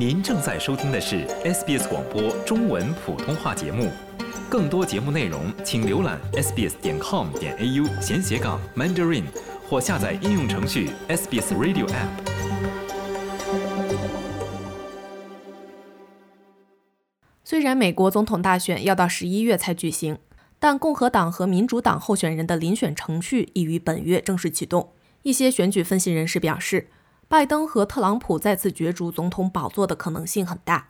您正在收听的是 SBS 广播中文普通话节目，更多节目内容请浏览 sbs 点 com 点 au 闲斜杠 mandarin 或下载应用程序 SBS Radio App。虽然美国总统大选要到十一月才举行，但共和党和民主党候选人的遴选程序已于本月正式启动。一些选举分析人士表示，拜登和特朗普再次角逐总统宝座的可能性很大。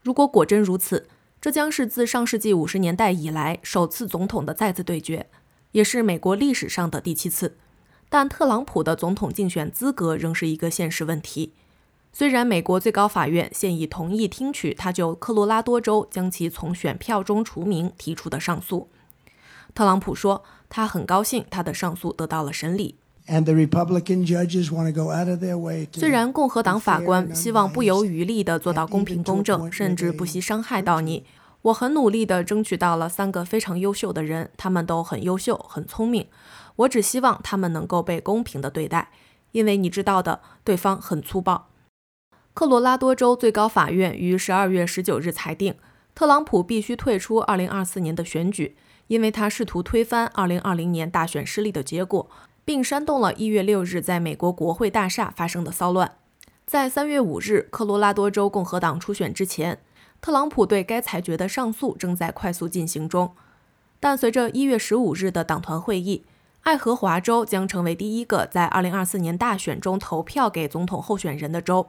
如果果真如此，这将是自上世纪五十年代以来首次总统的再次对决，也是美国历史上的第七次。但特朗普的总统竞选资格仍是一个现实问题。虽然美国最高法院现已同意听取他就科罗拉多州将其从选票中除名提出的上诉，特朗普说他很高兴他的上诉得到了审理。虽然共和党法官希望不遗余力地做到公平公正，甚至不惜伤害到你，我很努力地争取到了三个非常优秀的人，他们都很优秀、很聪明。我只希望他们能够被公平地对待，因为你知道的，对方很粗暴。科罗拉多州最高法院于十二月十九日裁定，特朗普必须退出二零二四年的选举，因为他试图推翻二零二零年大选失利的结果，并煽动了一月六日在美国国会大厦发生的骚乱。在三月五日科罗拉多州共和党初选之前，特朗普对该裁决的上诉正在快速进行中。但随着一月十五日的党团会议，爱荷华州将成为第一个在二零二四年大选中投票给总统候选人的州。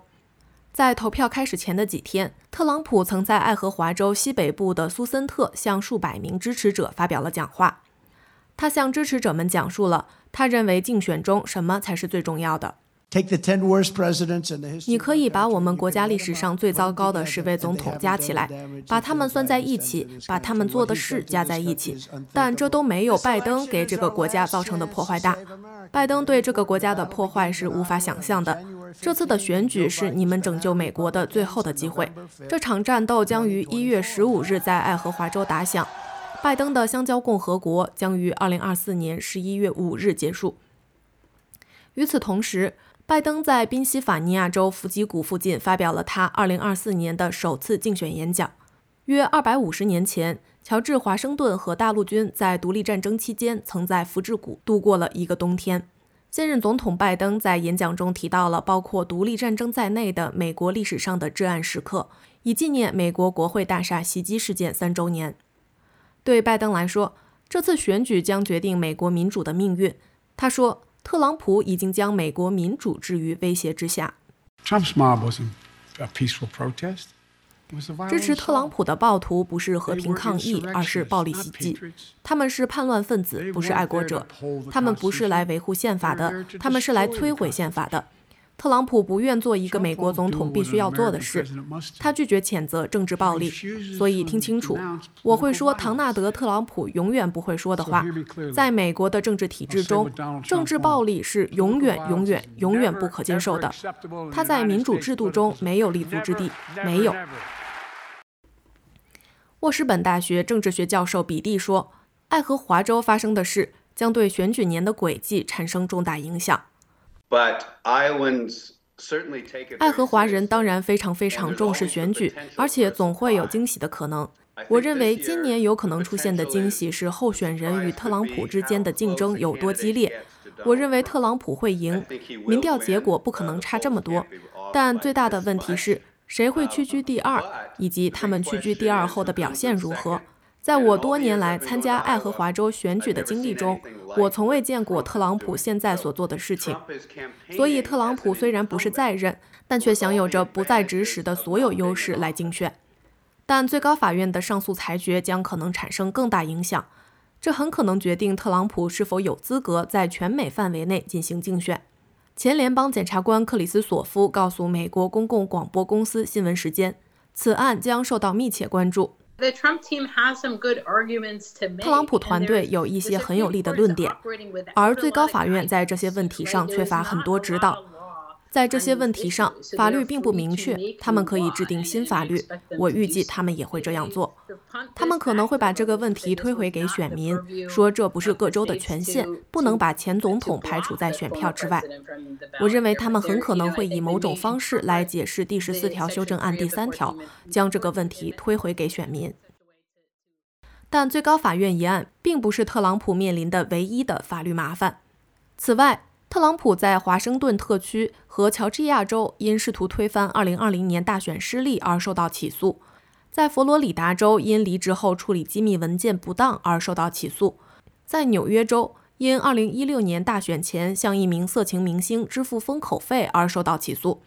在投票开始前的几天，特朗普曾在爱荷华州西北部的苏森特向数百名支持者发表了讲话。他向支持者们讲述了他认为竞选中什么才是最重要的。你可以把我们国家历史上最糟糕的十位总统加起来，把他们算在一起，把他们做的事加在一起，但这都没有拜登给这个国家造成的破坏大。拜登对这个国家的破坏是无法想象的。这次的选举是你们拯救美国的最后的机会。这场战斗将于一月十五日在爱荷华州打响，拜登的香蕉共和国将于二零二四年十一月五日结束。与此同时，拜登在宾夕法尼亚州弗吉谷附近发表了他2024年的首次竞选演讲。约250年前，乔治·华盛顿和大陆军在独立战争期间曾在福治谷度过了一个冬天。现任总统拜登在演讲中提到了包括独立战争在内的美国历史上的至暗时刻，以纪念美国国会大厦袭击事件三周年。对拜登来说，这次选举将决定美国民主的命运。他说。特朗普已经将美国民主置于威胁之下。支持特朗普的暴徒不是和平抗议，而是暴力袭击。他们是叛乱分子，不是爱国者。他们不是来维护宪法的，他们是来摧毁宪法的。特朗普不愿做一个美国总统必须要做的事，他拒绝谴责政治暴力。所以听清楚，我会说唐纳德·特朗普永远不会说的话。在美国的政治体制中，政治暴力是永远、永远、永远不可接受的。他在民主制度中没有立足之地，没有。沃什本大学政治学教授比蒂说：“爱荷华州发生的事将对选举年的轨迹产生重大影响。”爱荷华人当然非常非常重视选举，而且总会有惊喜的可能。我认为今年有可能出现的惊喜是候选人与特朗普之间的竞争有多激烈。我认为特朗普会赢，民调结果不可能差这么多。但最大的问题是谁会屈居第二，以及他们屈居第二后的表现如何。在我多年来参加爱荷华州选举的经历中，我从未见过特朗普现在所做的事情。所以，特朗普虽然不是在任，但却享有着不在职时的所有优势来竞选。但最高法院的上诉裁决将可能产生更大影响，这很可能决定特朗普是否有资格在全美范围内进行竞选。前联邦检察官克里斯索夫告诉美国公共广播公司新闻时间，此案将受到密切关注。特朗普团队有一些很有力的论点，而最高法院在这些问题上缺乏很多指导。在这些问题上，法律并不明确，他们可以制定新法律。我预计他们也会这样做。他们可能会把这个问题推回给选民，说这不是各州的权限，不能把前总统排除在选票之外。我认为他们很可能会以某种方式来解释第十四条修正案第三条，将这个问题推回给选民。但最高法院一案并不是特朗普面临的唯一的法律麻烦。此外，特朗普在华盛顿特区和乔治亚州因试图推翻2020年大选失利而受到起诉，在佛罗里达州因离职后处理机密文件不当而受到起诉，在纽约州因2016年大选前向一名色情明星支付封口费而受到起诉。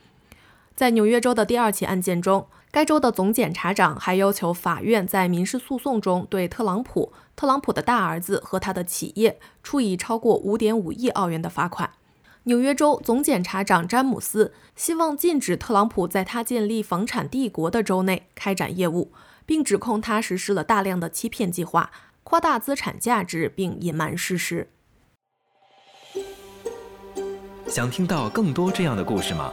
在纽约州的第二起案件中，该州的总检察长还要求法院在民事诉讼中对特朗普、特朗普的大儿子和他的企业处以超过5.5亿澳元的罚款。纽约州总检察长詹姆斯希望禁止特朗普在他建立房产帝国的州内开展业务，并指控他实施了大量的欺骗计划，夸大资产价值并隐瞒事实。想听到更多这样的故事吗？